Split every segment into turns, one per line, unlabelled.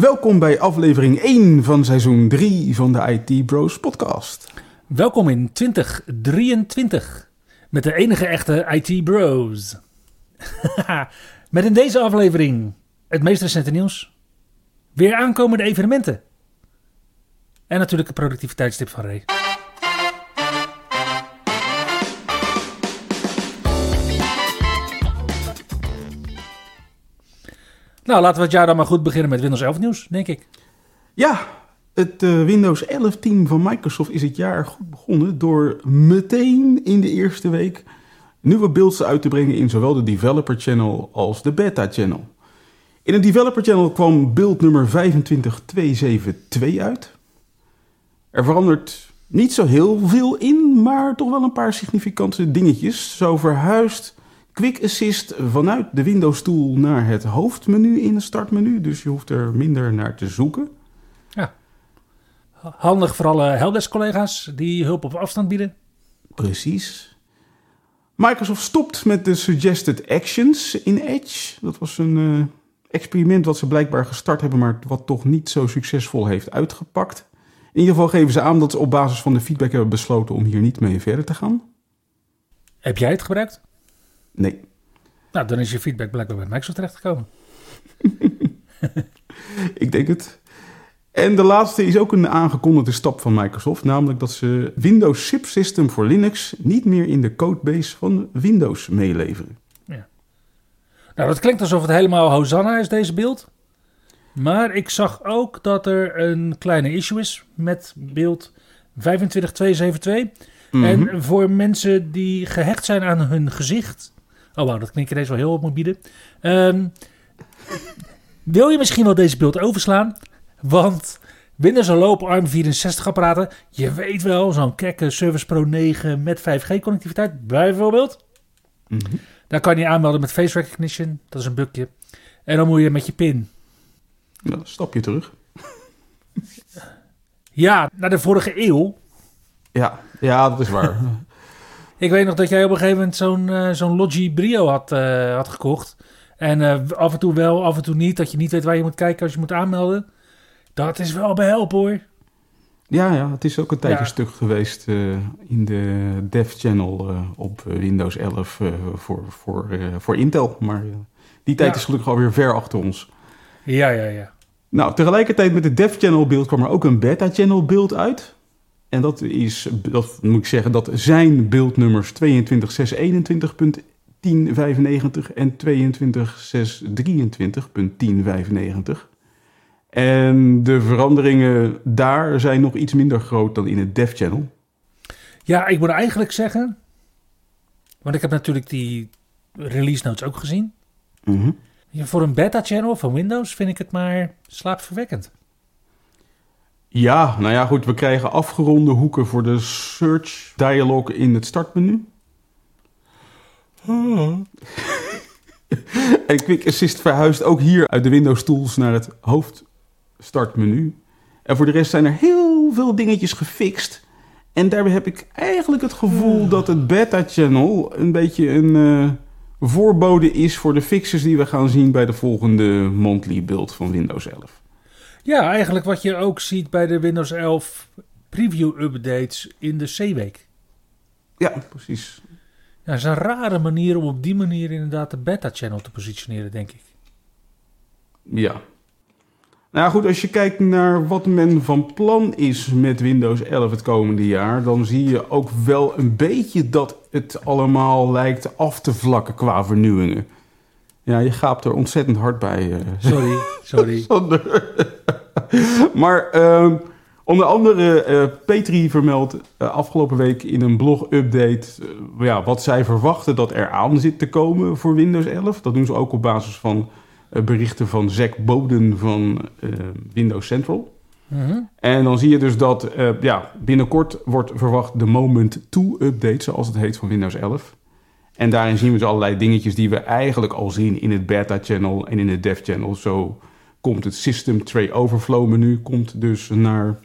Welkom bij aflevering 1 van seizoen 3 van de IT Bros podcast.
Welkom in 2023 met de enige echte IT Bros. met in deze aflevering het meest recente nieuws, weer aankomende evenementen en natuurlijk de productiviteitstip van Ray. Nou, laten we het jaar dan maar goed beginnen met Windows 11 nieuws, denk ik.
Ja, het uh, Windows 11 team van Microsoft is het jaar goed begonnen door meteen in de eerste week nieuwe builds uit te brengen in zowel de Developer Channel als de Beta Channel. In het Developer Channel kwam build nummer 25272 uit. Er verandert niet zo heel veel in, maar toch wel een paar significante dingetjes. Zo verhuist Quick Assist vanuit de Windows Tool naar het hoofdmenu in het startmenu. Dus je hoeft er minder naar te zoeken.
Ja. Handig voor alle helpdesk collega's die hulp op afstand bieden.
Precies. Microsoft stopt met de Suggested Actions in Edge. Dat was een uh, experiment wat ze blijkbaar gestart hebben, maar wat toch niet zo succesvol heeft uitgepakt. In ieder geval geven ze aan dat ze op basis van de feedback hebben besloten om hier niet mee verder te gaan.
Heb jij het gebruikt?
Nee.
Nou, dan is je feedback blijkbaar bij Microsoft terechtgekomen.
Ik denk het. En de laatste is ook een aangekondigde stap van Microsoft, namelijk dat ze Windows SIP System voor Linux niet meer in de codebase van Windows meeleveren.
Ja. Nou, dat klinkt alsof het helemaal Hosanna is, deze beeld. Maar ik zag ook dat er een kleine issue is met beeld 25272. Mm -hmm. En voor mensen die gehecht zijn aan hun gezicht Oh wauw, dat klinkt ineens wel heel morbide. Um, wil je misschien wel deze beeld overslaan? Want binnen zo'n loop ARM64 apparaten, je weet wel, zo'n kekke Service Pro 9 met 5G connectiviteit bijvoorbeeld. Mm -hmm. Daar kan je aanmelden met face recognition, dat is een bugje. En dan moet je met je pin.
Nou, stap je terug.
Ja, naar de vorige eeuw.
Ja, ja dat is waar.
Ik weet nog dat jij op een gegeven moment zo'n uh, zo'n Logi Brio had, uh, had gekocht. En uh, af en toe wel, af en toe niet. Dat je niet weet waar je moet kijken als je moet aanmelden. Dat is wel behelpen hoor.
Ja, ja, het is ook een tijdje ja. stuk geweest in de Dev Channel op Windows 11 voor, voor, voor Intel. Maar die tijd ja. is gelukkig alweer ver achter ons.
Ja, ja, ja.
Nou, tegelijkertijd met de Dev Channel beeld kwam er ook een Beta Channel beeld uit. En dat is, dat moet ik zeggen, dat zijn beeldnummers 22.621.1095 en 22.623.1095. En de veranderingen daar zijn nog iets minder groot dan in het Dev Channel.
Ja, ik moet eigenlijk zeggen, want ik heb natuurlijk die release notes ook gezien. Mm -hmm. Voor een beta channel van Windows vind ik het maar slaapverwekkend.
Ja, nou ja, goed. We krijgen afgeronde hoeken voor de search dialog in het startmenu. Hmm. en Quick Assist verhuist ook hier uit de Windows Tools naar het hoofdstartmenu. En voor de rest zijn er heel veel dingetjes gefixt. En daarbij heb ik eigenlijk het gevoel dat het beta-channel een beetje een uh, voorbode is voor de fixes die we gaan zien bij de volgende monthly build van Windows 11.
Ja, eigenlijk wat je ook ziet bij de Windows 11 preview updates in de C-week.
Ja, precies.
Ja, dat is een rare manier om op die manier inderdaad de beta-channel te positioneren, denk ik.
Ja. Nou ja, goed, als je kijkt naar wat men van plan is met Windows 11 het komende jaar, dan zie je ook wel een beetje dat het allemaal lijkt af te vlakken qua vernieuwingen. Ja, je gaapt er ontzettend hard bij. Uh,
sorry, sorry.
maar uh, onder andere, uh, Petri vermeldt uh, afgelopen week in een blog-update... ja, wat zij verwachten dat er aan zit te komen voor Windows 11. Dat doen ze ook op basis van berichten van Zack Boden van Windows Central.
Mhm.
En dan zie je dus dat eh, ja, binnenkort wordt verwacht de Moment 2-update, zoals het heet, van Windows 11. En daarin zien we dus allerlei dingetjes die we eigenlijk al zien in het beta-channel en in het dev-channel. Zo komt het System Tray Overflow menu, komt dus naar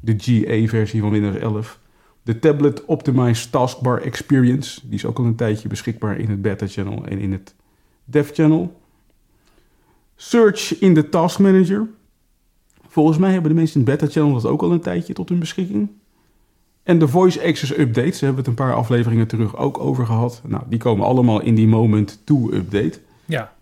de GA-versie van Windows 11. De Tablet Optimized Taskbar Experience, die is ook al een tijdje beschikbaar in het beta-channel en in het dev-channel. Search in de Task Manager. Volgens mij hebben de mensen in het beta-channel dat ook al een tijdje tot hun beschikking. En de Voice Access Updates, daar hebben we het een paar afleveringen terug ook over gehad. Nou, die komen allemaal in die Moment 2 update.
Ja.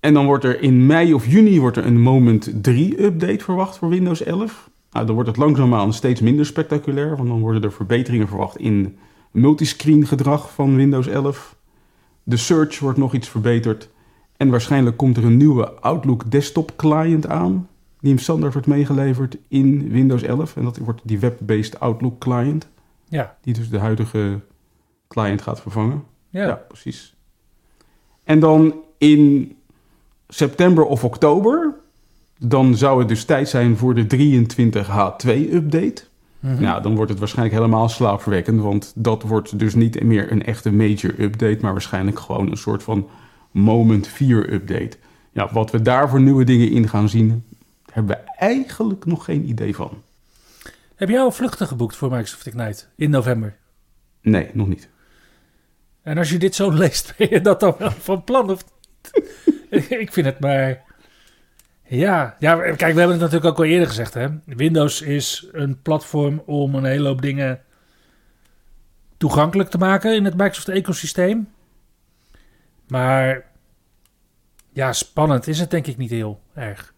En dan wordt er in mei of juni wordt er een Moment 3 update verwacht voor Windows 11. Nou, dan wordt het langzaamaan steeds minder spectaculair, want dan worden er verbeteringen verwacht in multiscreen gedrag van Windows 11. De search wordt nog iets verbeterd. En waarschijnlijk komt er een nieuwe Outlook desktop client aan, die in standaard wordt meegeleverd in Windows 11. En dat wordt die web-based Outlook client,
Ja.
die dus de huidige client gaat vervangen.
Ja.
Ja, precies. En dan in september of oktober, dan zou het dus tijd zijn voor de 23H2-update.
Mhm.
Nou, dan wordt het waarschijnlijk helemaal slaapverwekkend, want dat wordt dus niet meer een echte major update, maar waarschijnlijk gewoon een soort van Moment 4-update. Ja, wat we daar voor nieuwe dingen in gaan zien, hebben we eigenlijk nog geen idee van.
Heb jij al vluchten geboekt voor Microsoft Ignite in november?
Nee, nog niet.
En als je dit zo leest, ben je dat dan wel van plan? Of... ik vind het maar... Ja, ja, kijk, we hebben het natuurlijk ook al eerder gezegd. Hè? Windows is een platform om een hele hoop dingen toegankelijk te maken in het Microsoft-ecosysteem. Maar ja, spannend is het denk ik niet heel erg.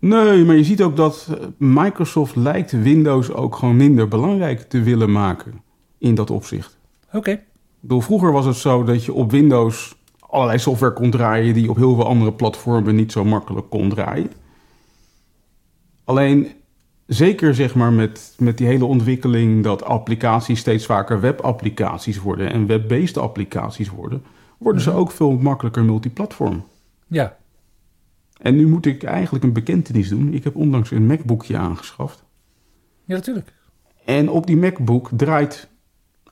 Nee, maar je ziet ook dat Microsoft lijkt Windows ook gewoon minder belangrijk te willen maken in dat opzicht.
Oké,
bedoel, vroeger was het zo dat je op Windows allerlei software kon draaien die op heel veel andere platformen niet zo makkelijk kon draaien. Alleen, zeker zeg maar met, met die hele ontwikkeling dat applicaties steeds vaker webapplicaties worden en web-based applicaties worden, worden ze
Mhm.
ook veel makkelijker multiplatform.
ja.
En nu moet ik eigenlijk een bekentenis doen. Ik heb onlangs een MacBookje aangeschaft.
Ja, natuurlijk.
En op die MacBook draait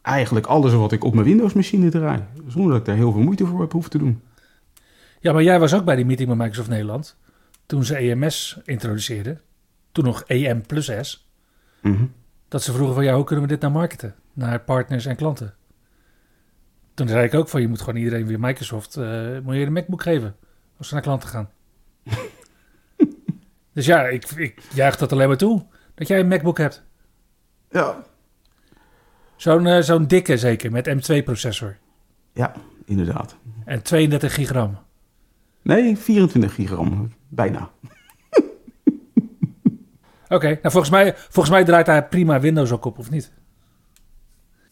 eigenlijk alles wat ik op mijn Windows-machine draai. Zonder dat ik daar heel veel moeite voor heb hoeven te doen.
Ja, maar jij was ook bij die meeting met Microsoft Nederland. Toen ze EMS introduceerden. Toen nog EM plus S.
Mhm.
Dat ze vroegen van ja, hoe kunnen we dit nou marketen? Naar partners en klanten. Toen zei ik ook van je moet gewoon iedereen weer Microsoft, eh, moet je een MacBook geven. Als ze naar klanten gaan. dus ja, ik, ik juich dat alleen maar toe. Dat jij een MacBook hebt.
Ja.
Zo'n eh, zo'n dikke zeker, met M2 processor.
ja, inderdaad.
En 32 gigram.
Nee, 24 gigram. Bijna.
Oké, nou volgens mij, volgens mij draait daar prima Windows ook op, of niet?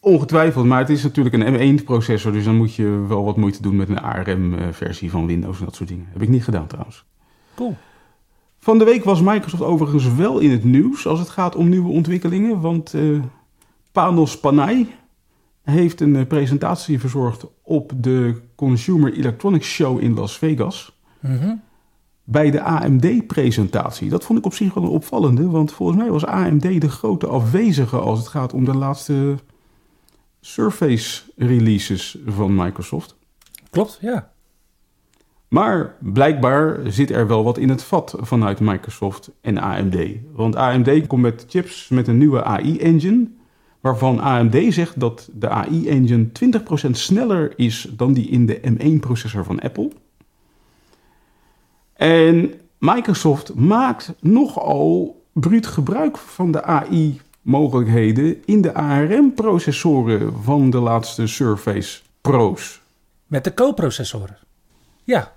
Ongetwijfeld, maar het is natuurlijk een M1-processor, dus dan moet je wel wat moeite doen met een ARM-versie van Windows en dat soort dingen. Heb ik niet gedaan trouwens.
Cool.
Van de week was Microsoft overigens wel in het nieuws als het gaat om nieuwe ontwikkelingen, want eh Panos Panay heeft een eh, presentatie verzorgd op de Consumer Electronics Show in Las Vegas.
Mhm.
bij de AMD-presentatie. Dat vond ik op zich wel een opvallende, want volgens mij was AMD de grote afwezige als het gaat om de laatste Surface-releases van Microsoft.
Klopt, ja.
Maar blijkbaar zit er wel wat in het vat vanuit Microsoft en AMD. Want AMD komt met chips met een nieuwe AI-engine, waarvan AMD zegt dat de AI-engine 20% sneller is dan die in de M1-processor van Apple. En Microsoft maakt nogal bruut gebruik van de AI-mogelijkheden in de ARM-processoren van de laatste Surface Pro's.
Met de co-processoren. Ja.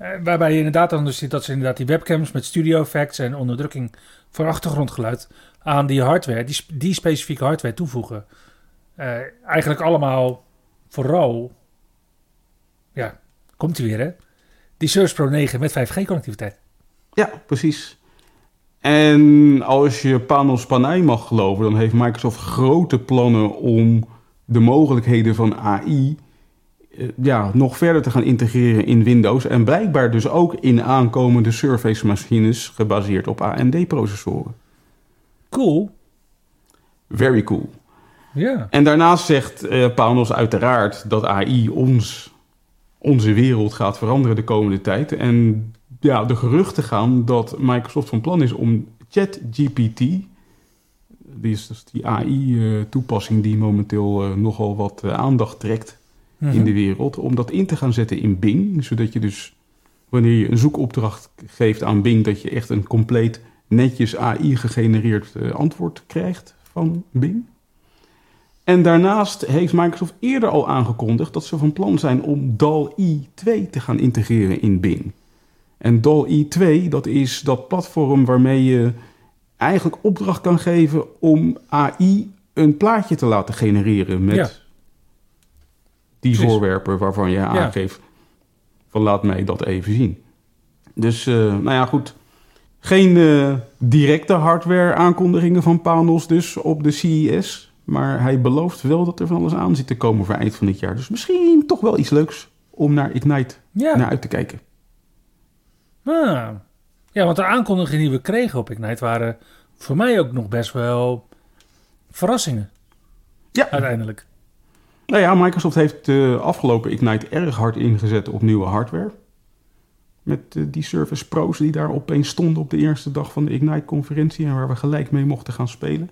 Eh, waarbij je inderdaad dan dus ziet dat ze inderdaad die webcams met studio effects en onderdrukking voor achtergrondgeluid aan die hardware, die, die specifieke hardware toevoegen. Eh, eigenlijk allemaal vooral, ja, komt hij weer hè, die Surface Pro 9 met 5G connectiviteit.
Ja, precies. En als je Panos Panay mag geloven, dan heeft Microsoft grote plannen om de mogelijkheden van AI ja, nog verder te gaan integreren in Windows. En blijkbaar dus ook in aankomende Surface machines gebaseerd op AMD-processoren.
Cool.
Very cool.
Ja.
En daarnaast zegt eh Panos uiteraard dat AI ons, onze wereld gaat veranderen de komende tijd. En ja, de geruchten gaan dat Microsoft van plan is om ChatGPT, die is dus die AI-toepassing die momenteel eh, nogal wat eh, aandacht trekt
Mhm.
in de wereld, om dat in te gaan zetten in Bing. Zodat je dus, wanneer je een zoekopdracht geeft aan Bing, dat je echt een compleet netjes AI-gegenereerd eh, antwoord krijgt van Bing. En daarnaast heeft Microsoft eerder al aangekondigd dat ze van plan zijn om DAL-E 2 te gaan integreren in Bing. En DAL-E 2, dat is dat platform waarmee je eigenlijk opdracht kan geven om AI een plaatje te laten genereren met
Ja.
Die
Precies.
voorwerpen waarvan je aangeeft van laat mij dat even zien. Dus, eh, nou ja, goed. Geen eh, directe hardware aankondigingen van Panos dus op de CES. Maar hij belooft wel dat er van alles aan zit te komen voor eind van dit jaar. Dus misschien toch wel iets leuks om naar Ignite
Ja.
naar uit te kijken.
Ah. ja, want de aankondigingen die we kregen op Ignite waren voor mij ook nog best wel verrassingen.
Ja.
Uiteindelijk.
Nou ja, Microsoft heeft de afgelopen Ignite erg hard ingezet op nieuwe hardware. Met eh, die Surface Pro's die daar opeens stonden op de eerste dag van de Ignite-conferentie... en waar we gelijk mee mochten gaan spelen.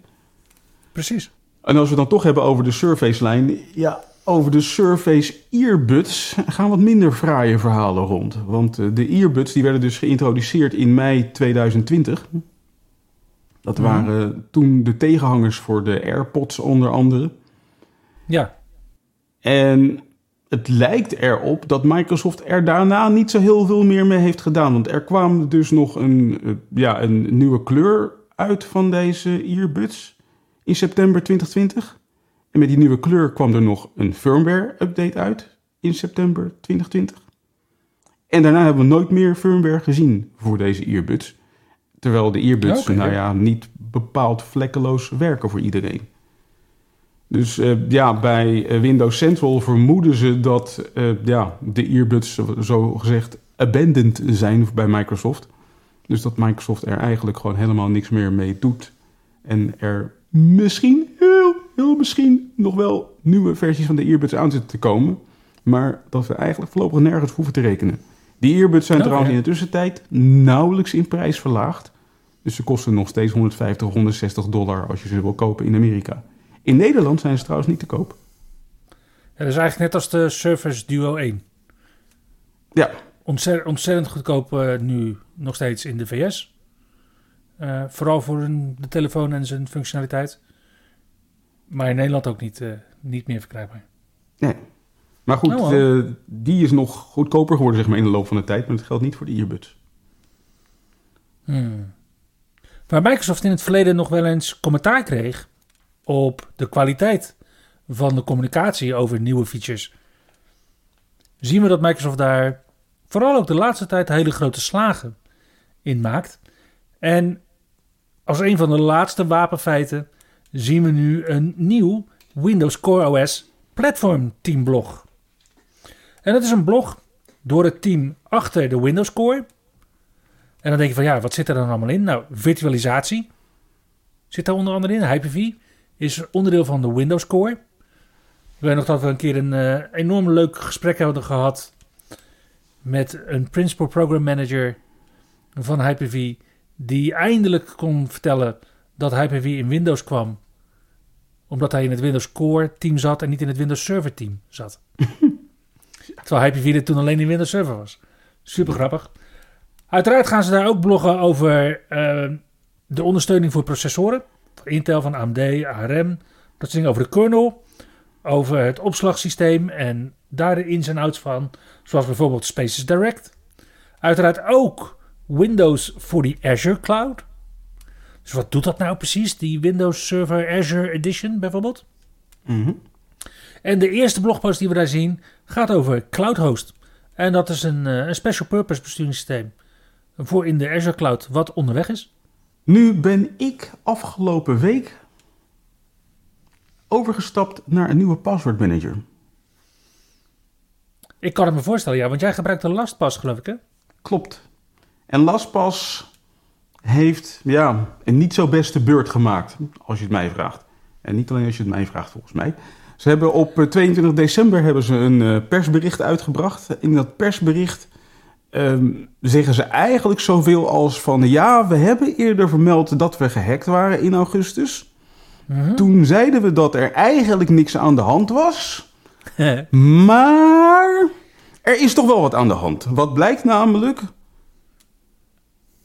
Precies.
En als we het dan toch hebben over de Surface-lijn... ja, over de Surface Earbuds gaan wat minder fraaie verhalen rond. Want eh, de earbuds die werden dus geïntroduceerd in mei 2020. Dat
Mhm.
waren toen de tegenhangers voor de AirPods onder andere...
Ja.
En het lijkt erop dat Microsoft er daarna niet zo heel veel meer mee heeft gedaan. Want er kwam dus nog een, eh, ja, een nieuwe kleur uit van deze earbuds in september 2020. En met die nieuwe kleur kwam er nog een firmware-update uit in september 2020. En daarna hebben we nooit meer firmware gezien voor deze earbuds. Terwijl de earbuds, nou ja, niet bepaald vlekkeloos werken voor iedereen. Dus eh, ja, bij eh, Windows Central vermoeden ze dat eh, ja, de earbuds zo, gezegd abandoned zijn bij Microsoft. Dus dat Microsoft er eigenlijk gewoon helemaal niks meer mee doet. En er misschien, heel, heel misschien, nog wel nieuwe versies van de earbuds aan zitten te komen. Maar dat we eigenlijk voorlopig nergens hoeven te rekenen. Die earbuds zijn trouwens in de tussentijd nauwelijks in prijs verlaagd. Dus ze kosten nog steeds 150, 160 dollar als je ze wil kopen in Amerika. In Nederland zijn ze trouwens niet te koop.
Ja, dat is eigenlijk net als de Surface Duo 1.
Ja,
Ontzettend, ontzettend goedkoop eh, nu nog steeds in de VS. Eh, vooral voor een, de telefoon en zijn functionaliteit. Maar in Nederland ook niet, eh, niet meer verkrijgbaar.
nee. Maar goed,
Nou
die is nog goedkoper geworden zeg maar, in de loop van de tijd. Maar dat geldt niet voor de earbuds.
Hmm. Waar Microsoft in het verleden nog wel eens commentaar kreeg op de kwaliteit van de communicatie over nieuwe features, zien we dat Microsoft daar vooral ook de laatste tijd hele grote slagen in maakt. En als een van de laatste wapenfeiten zien we nu een nieuw Windows Core OS Platform Team blog. En dat is een blog door het team achter de Windows Core. En dan denk je van ja, wat zit er dan allemaal in? Nou, virtualisatie zit daar onder andere in. Hyper-V is onderdeel van de Windows Core. Ik weet nog dat we een keer een eh, enorm leuk gesprek hadden gehad met een Principal Program Manager van Hyper-V, die eindelijk kon vertellen dat Hyper-V in Windows kwam, omdat hij in het Windows Core team zat en niet in het Windows Server team zat. Terwijl Hyper-V er toen alleen in Windows Server was. Super grappig. Uiteraard gaan ze daar ook bloggen over eh, de ondersteuning voor processoren. Intel, van AMD, ARM. Dat dingen over de kernel. Over het opslagsysteem en daar de ins en outs van. Zoals bijvoorbeeld Spaces Direct. Uiteraard ook Windows voor die Azure Cloud. Dus wat doet dat nou precies? Die Windows Server Azure Edition bijvoorbeeld.
Mhm.
En de eerste blogpost die we daar zien gaat over CloudHost. En dat is een, eh, een special purpose besturingssysteem voor in de Azure Cloud wat onderweg is.
Nu ben ik afgelopen week overgestapt naar een nieuwe password manager.
Ik kan het me voorstellen, ja, want jij gebruikt een lastpas, geloof ik, hè?
Klopt. En LastPass heeft ja, een niet zo beste beurt gemaakt, als je het mij vraagt. En niet alleen als je het mij vraagt, volgens mij. Ze hebben op eh, 22 december hebben ze een eh, persbericht uitgebracht. In dat persbericht ehm, zeggen ze eigenlijk zoveel als van... ja, we hebben eerder vermeld dat we gehackt waren in augustus.
Mhm.
Toen zeiden we dat er eigenlijk niks aan de hand was... Maar er is toch wel wat aan de hand. Wat blijkt namelijk?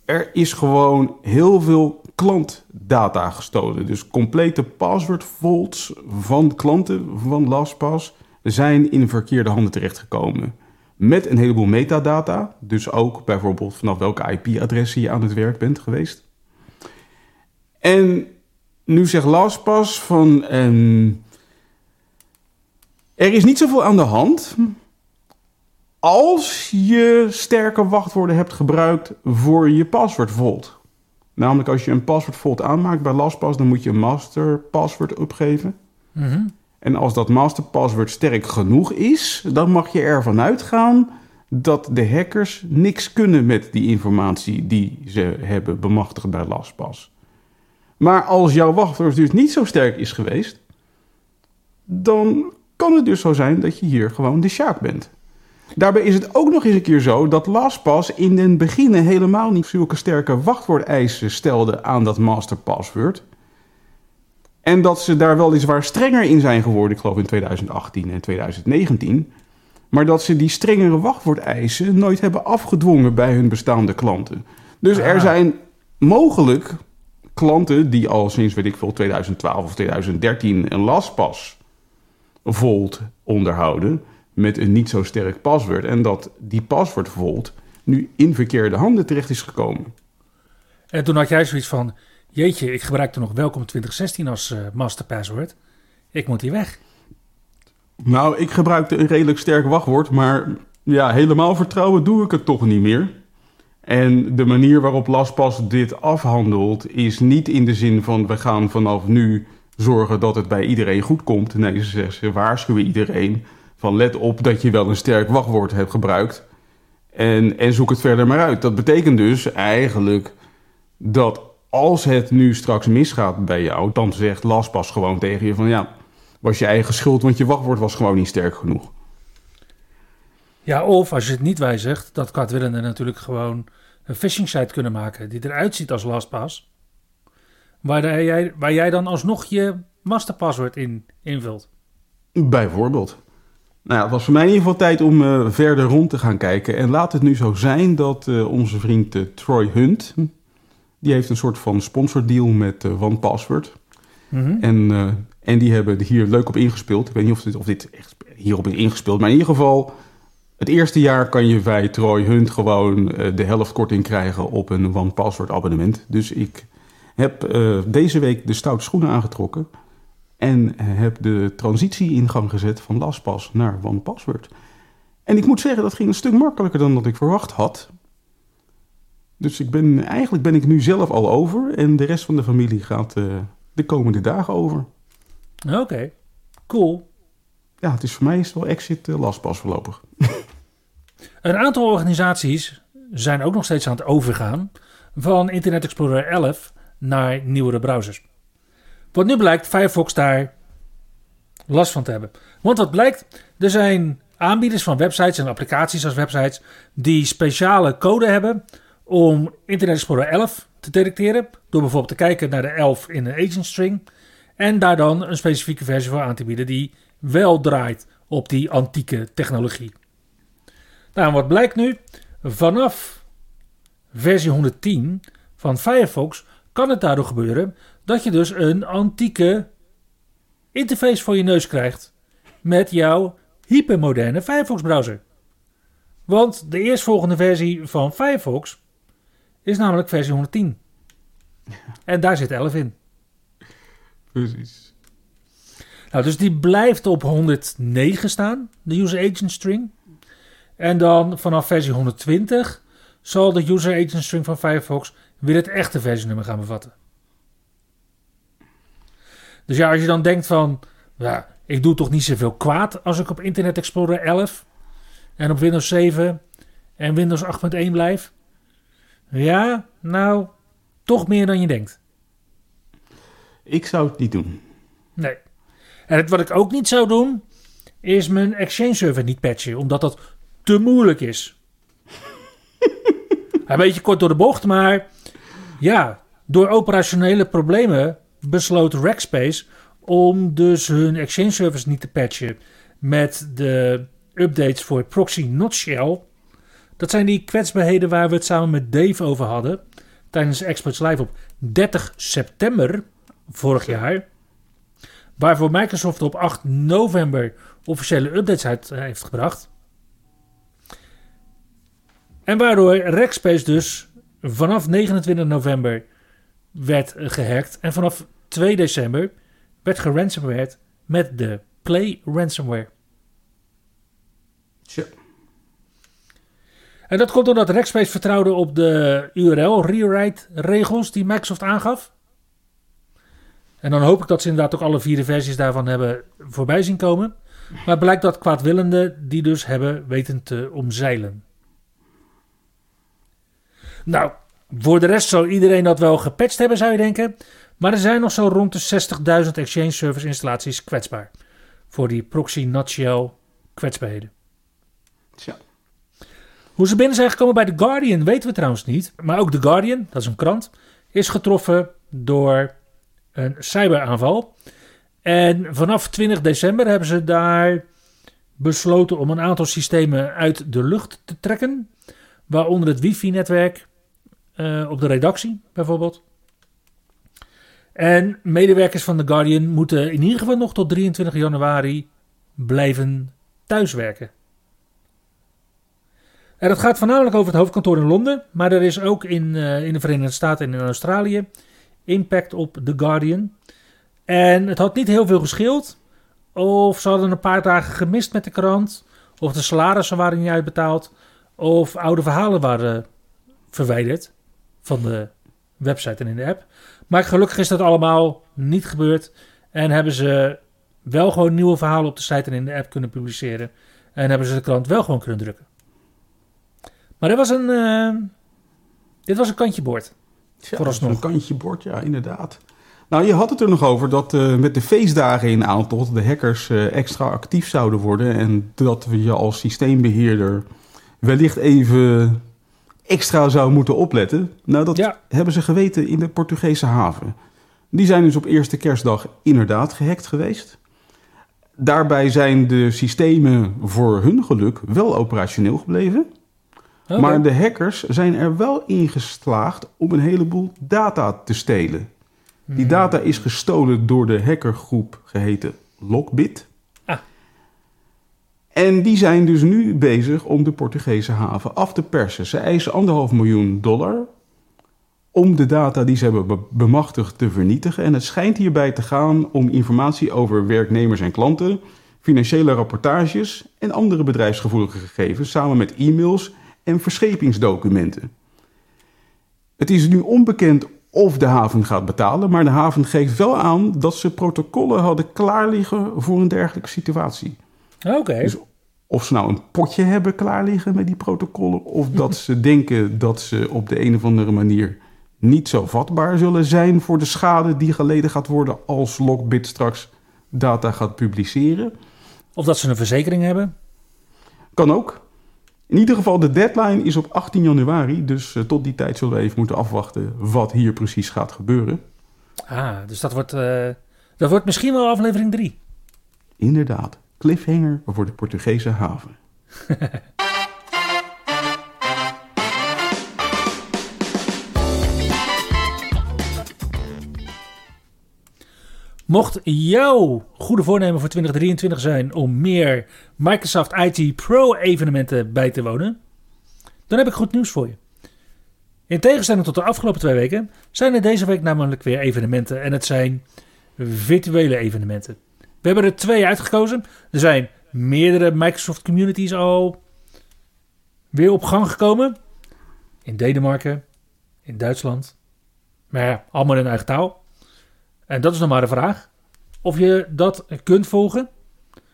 Er is gewoon heel veel klantdata gestolen. Dus complete passwordvaults van klanten van LastPass zijn in verkeerde handen terechtgekomen. Met een heleboel metadata. Dus ook bijvoorbeeld vanaf welke IP-adressen je aan het werk bent geweest. En nu zegt LastPass van... ehm, er is niet zoveel aan de hand als je sterke wachtwoorden hebt gebruikt voor je password. Namelijk als je een password aanmaakt bij LastPass, dan moet je een master password opgeven.
Mhm.
En als dat master password sterk genoeg is, dan mag je ervan uitgaan dat de hackers niks kunnen met die informatie die ze hebben bemachtigd bij LastPass. Maar als jouw wachtwoord dus niet zo sterk is geweest, dan kan het dus zo zijn dat je hier gewoon de sjaak bent. Daarbij is het ook nog eens een keer zo dat LastPass in den beginne helemaal niet zulke sterke wachtwoordeisen stelde aan dat master password. En dat ze daar weliswaar strenger in zijn geworden, ik geloof in 2018 en 2019. Maar dat ze die strengere wachtwoordeisen nooit hebben afgedwongen bij hun bestaande klanten. Dus er
Ah.
zijn mogelijk klanten die al sinds, weet ik veel, 2012 of 2013 een LastPass Volt onderhouden met een niet zo sterk paswoord. En dat die paswoord Volt nu in verkeerde handen terecht is gekomen.
En toen had jij zoiets van... Jeetje, ik gebruikte nog Welkom 2016 als eh master password. Ik moet hier weg.
Nou, ik gebruikte een redelijk sterk wachtwoord, maar ja, helemaal vertrouwen doe ik het toch niet meer. En de manier waarop LastPass dit afhandelt is niet in de zin van we gaan vanaf nu zorgen dat het bij iedereen goed komt. Nee, ze, zeggen, ze waarschuwen iedereen van let op dat je wel een sterk wachtwoord hebt gebruikt en, en zoek het verder maar uit. Dat betekent dus eigenlijk dat als het nu straks misgaat bij jou, dan zegt LastPass gewoon tegen je van ja, was je eigen schuld, want je wachtwoord was gewoon niet sterk genoeg.
Ja, of als je het niet wijzigt, dat kwaadwillenden natuurlijk gewoon een phishing site kunnen maken die eruit ziet als LastPass. Waar, jij, waar jij dan alsnog je masterpaswoord in invult.
Bijvoorbeeld. Nou ja, het was voor mij in ieder geval tijd om eh, verder rond te gaan kijken. En laat het nu zo zijn dat eh, onze vriend eh, Troy Hunt... die heeft een soort van sponsordeal met eh OnePassword.
Mhm.
En, eh, en die hebben er hier leuk op ingespeeld. Ik weet niet of dit, of dit echt hierop is ingespeeld. Maar in ieder geval, het eerste jaar kan je bij Troy Hunt gewoon eh, de helft korting krijgen op een OnePassword abonnement. Dus ik heb deze week de stoute schoenen aangetrokken. En heb de transitie in gang gezet van LastPass naar OnePassword. En ik moet zeggen, dat ging een stuk makkelijker dan dat ik verwacht had. Dus ik ben, eigenlijk ben ik nu zelf al over. En de rest van de familie gaat eh, de komende dagen over.
Oké, cool.
Ja, het is voor mij is wel exit eh, LastPass voorlopig.
Een aantal organisaties zijn ook nog steeds aan het overgaan van Internet Explorer 11 naar nieuwere browsers. Wat nu blijkt Firefox daar last van te hebben. Want wat blijkt, er zijn aanbieders van websites en applicaties als websites die speciale code hebben om Internet Explorer 11 te detecteren. Door bijvoorbeeld te kijken naar de 11 in een agent string. En daar dan een specifieke versie voor aan te bieden die wel draait op die antieke technologie. Nou, en wat blijkt nu? Vanaf versie 110 van Firefox kan het daardoor gebeuren dat je dus een antieke interface voor je neus krijgt met jouw hypermoderne Firefox browser. Want de eerstvolgende versie van Firefox is namelijk versie 110. En daar zit 11 in.
Precies.
Nou, dus die blijft op 109 staan, de user agent string. En dan vanaf versie 120 zal de user agent string van Firefox weer het echte versienummer gaan bevatten. Dus ja, als je dan denkt van, ja, ik doe toch niet zoveel kwaad als ik op Internet Explorer 11 en op Windows 7 en Windows 8.1 blijf? Ja, nou, toch meer dan je denkt.
Ik zou het niet doen.
Nee. En het, wat ik ook niet zou doen, is mijn Exchange server niet patchen, omdat dat te moeilijk is. Een beetje kort door de bocht, maar ja, door operationele problemen besloot Rackspace om dus hun Exchange servers niet te patchen met de updates voor Proxy Not Shell. Dat zijn die kwetsbaarheden waar we het samen met Dave over hadden tijdens Experts Live op 30 september vorig jaar. Waarvoor Microsoft op 8 november officiële updates uit heeft gebracht. En waardoor Rackspace dus vanaf 29 november werd gehackt. En vanaf 2 december werd geransomwared met de Play ransomware.
Tja.
En dat komt omdat Rackspace vertrouwde op de URL rewrite regels die Microsoft aangaf. En dan hoop ik dat ze inderdaad ook alle vier versies daarvan hebben voorbij zien komen. Maar blijkt dat kwaadwillenden die dus hebben weten te omzeilen. Nou, voor de rest zou iedereen dat wel gepatcht hebben, zou je denken. Maar er zijn nog zo rond de 60.000 Exchange Service installaties kwetsbaar. Voor die proxy nutshell kwetsbaarheden.
Tja.
Hoe ze binnen zijn gekomen bij The Guardian weten we trouwens niet. Maar ook The Guardian, dat is een krant, is getroffen door een cyberaanval. En vanaf 20 december hebben ze daar besloten om een aantal systemen uit de lucht te trekken. Waaronder het wifi-netwerk uh, op de redactie bijvoorbeeld. En medewerkers van The Guardian moeten in ieder geval nog tot 23 januari blijven thuiswerken. En dat gaat voornamelijk over het hoofdkantoor in Londen, maar er is ook in, uh, in de Verenigde Staten en in Australië impact op The Guardian. En het had niet heel veel gescheeld. Of ze hadden een paar dagen gemist met de krant. Of de salarissen waren niet uitbetaald. Of oude verhalen waren verwijderd van de website en in de app. Maar gelukkig is dat allemaal niet gebeurd. En hebben ze wel gewoon nieuwe verhalen op de site en in de app kunnen publiceren. En hebben ze de krant wel gewoon kunnen drukken. Maar dit was een, uh, dit was een kantje boord.
Ja, Vooralsnog. Een kantje bord, ja, inderdaad. Nou, je had het er nog over dat uh, met de feestdagen in aantocht de hackers uh, extra actief zouden worden. En dat we je als systeembeheerder wellicht even extra zou moeten opletten. Nou, dat ja. hebben ze geweten in de Portugese haven. Die zijn dus op eerste kerstdag inderdaad gehackt geweest. Daarbij zijn de systemen voor hun geluk wel operationeel gebleven. Okay. Maar de hackers zijn er wel in geslaagd om een heleboel data te stelen. Die data is gestolen door de hackergroep geheten Lockbit.
Ah.
En die zijn dus nu bezig om de Portugese haven af te persen. Ze eisen anderhalf miljoen dollar om de data die ze hebben bemachtigd te vernietigen. En het schijnt hierbij te gaan om informatie over werknemers en klanten, financiële rapportages en andere bedrijfsgevoelige gegevens, samen met e-mails en verschepingsdocumenten. Het is nu onbekend of de haven gaat betalen, maar de haven geeft wel aan dat ze protocollen hadden klaar liggen voor een dergelijke situatie.
Oké.
Dus of ze nou een potje hebben klaar liggen met die protocollen, of dat ze denken dat ze op de een of andere manier niet zo vatbaar zullen zijn voor de schade die geleden gaat worden als Lockbit straks data gaat publiceren.
Of dat ze een verzekering hebben.
Kan ook. In ieder geval, de deadline is op 18 januari. Dus uh, tot die tijd zullen we even moeten afwachten wat hier precies gaat gebeuren.
Ah, dus dat wordt, uh, dat wordt misschien wel aflevering 3.
Inderdaad. Cliffhanger voor de Portugese haven.
Mocht jouw goede voornemen voor 2023 zijn om meer Microsoft IT Pro evenementen bij te wonen, dan heb ik goed nieuws voor je. In tegenstelling tot de afgelopen twee weken zijn er deze week namelijk weer evenementen en het zijn virtuele evenementen. We hebben er twee uitgekozen. Er zijn meerdere Microsoft communities al weer op gang gekomen. In Denemarken, in Duitsland. Maar ja, allemaal in eigen taal. En dat is nog maar de vraag. Of je dat kunt volgen.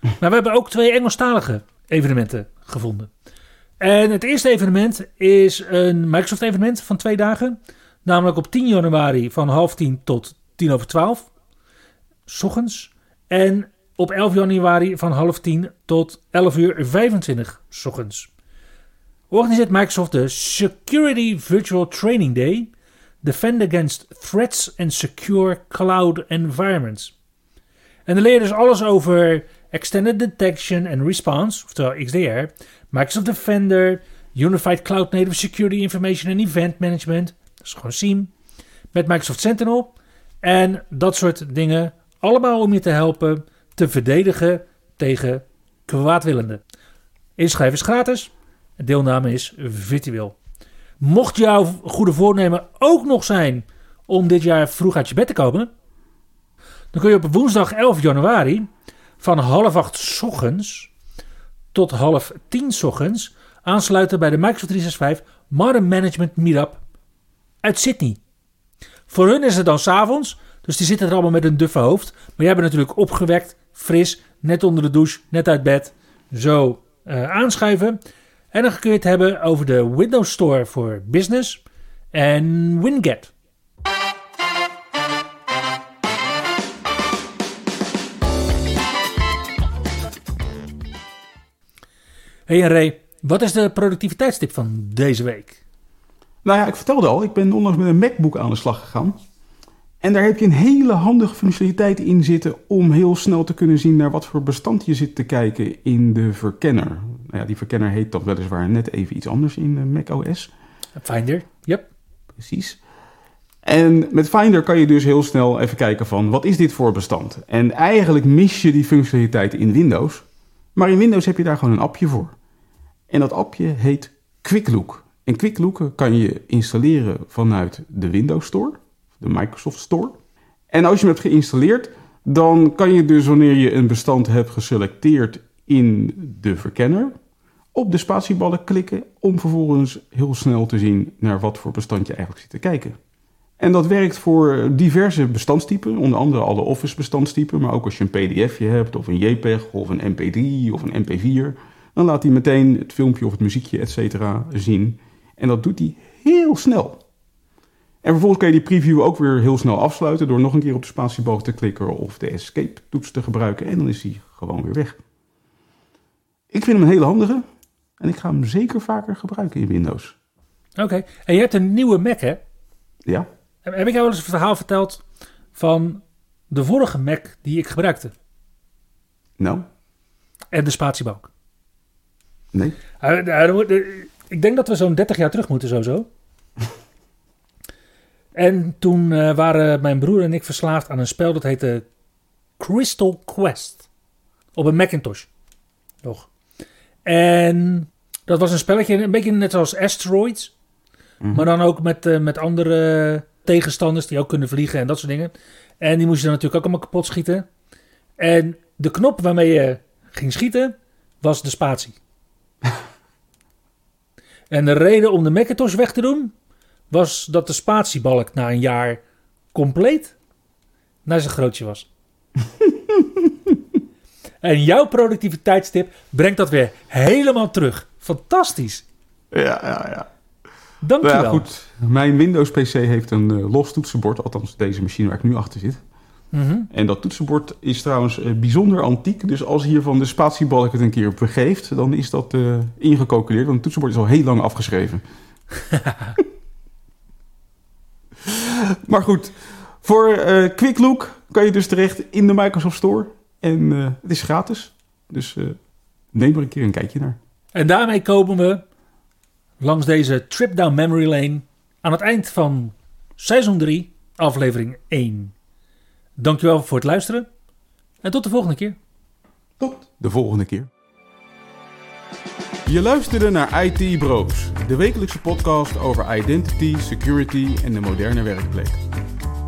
Maar we hebben ook twee Engelstalige evenementen gevonden. En het eerste evenement is een Microsoft evenement van twee dagen. Namelijk op 10 januari van half tien tot tien over twaalf. Ochtends. En op 11 januari van half tien tot 11 uur 25 s ochtends. Organiseert Microsoft de Security Virtual Training Day. Defend Against Threats and Secure Cloud Environments. En dan leer je dus alles over Extended Detection and Response, oftewel XDR, Microsoft Defender, Unified Cloud Native Security Information and Event Management, dat is gewoon SIEM, met Microsoft Sentinel en dat soort dingen. Allemaal om je te helpen te verdedigen tegen kwaadwillenden. Inschrijven is gratis, deelname is virtueel. Mocht jouw goede voornemen ook nog zijn om dit jaar vroeg uit je bed te komen, dan kun je op woensdag 11 januari van half acht ochtends tot half tien ochtends aansluiten bij de Microsoft 365 Modern Management Meetup uit Sydney. Voor hun is het dan s'avonds, dus die zitten er allemaal met een duffe hoofd. Maar jij bent natuurlijk opgewekt, fris, net onder de douche, net uit bed. Zo uh, aanschuiven. En dan kun je het hebben over de Windows Store voor Business en Winget. Hey Ray, wat is de productiviteitstip van deze week?
Nou ja, ik vertelde al, ik ben onlangs met een MacBook aan de slag gegaan. En daar heb je een hele handige functionaliteit in zitten om heel snel te kunnen zien naar wat voor bestand je zit te kijken in de verkenner. Nou ja, die verkenner heet toch weliswaar net even iets anders in Mac OS.
Finder, yep.
Precies. En met Finder kan je dus heel snel even kijken van wat is dit voor bestand. En eigenlijk mis je die functionaliteit in Windows. Maar in Windows heb je daar gewoon een appje voor. En dat appje heet QuickLook. En QuickLook kan je installeren vanuit de Windows Store, de Microsoft Store. En als je hem hebt geïnstalleerd, dan kan je dus wanneer je een bestand hebt geselecteerd in de verkenner, op de spatieballen klikken om vervolgens heel snel te zien naar wat voor bestand je eigenlijk zit te kijken. En dat werkt voor diverse bestandstypen, onder andere alle Office bestandstypen, maar ook als je een pdfje hebt of een JPEG of een mp3 of een mp4, dan laat hij meteen het filmpje of het muziekje et cetera zien. En dat doet hij heel snel. En vervolgens kan je die preview ook weer heel snel afsluiten door nog een keer op de spatiebalk te klikken of de escape toets te gebruiken en dan is hij gewoon weer weg. Ik vind hem een hele handige en ik ga hem zeker vaker gebruiken in Windows.
Oké, en je hebt een nieuwe Mac hè?
Ja.
Heb ik jou wel eens een verhaal verteld van de vorige Mac die ik gebruikte?
Nou?
En de spatiebalk.
Nee.
Ik denk dat we zo'n 30 jaar terug moeten, sowieso. en toen uh, waren mijn broer en ik verslaafd aan een spel dat heette Crystal Quest. Op een Macintosh. Nog. En dat was een spelletje, een beetje net zoals Asteroids. Mm -hmm. Maar dan ook met, uh, met andere tegenstanders die ook kunnen vliegen en dat soort dingen. En die moest je dan natuurlijk ook allemaal kapot schieten. En de knop waarmee je ging schieten was de spatie. En de reden om de Macintosh weg te doen was dat de spatiebalk na een jaar compleet naar zijn grootje was. en jouw productiviteitstip brengt dat weer helemaal terug. Fantastisch.
Ja, ja, ja.
Dankjewel.
Nou ja, goed. Mijn Windows PC heeft een uh, los toetsenbord, althans deze machine waar ik nu achter zit.
Mm -hmm.
En dat toetsenbord is trouwens uh, bijzonder antiek. Dus als hiervan de spatiebalk het een keer begeeft, dan is dat uh, ingecalculeerd. Want het toetsenbord is al heel lang afgeschreven. maar goed, voor Quick Look kan je dus terecht in de Microsoft Store. En het is gratis. Dus neem er een keer een kijkje naar.
En daarmee komen we langs deze trip down memory lane aan het eind van seizoen 3, aflevering 1. Dankjewel voor het luisteren en tot de volgende keer.
Tot de volgende keer. Je luisterde naar IT Bros, de wekelijkse podcast over identity, security en de moderne werkplek.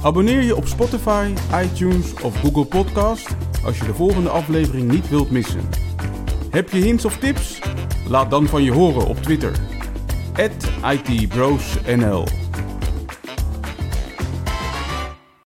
Abonneer je op Spotify, iTunes of Google Podcast als je de volgende aflevering niet wilt missen. Heb je hints of tips? Laat dan van je horen op Twitter. @itbrosnl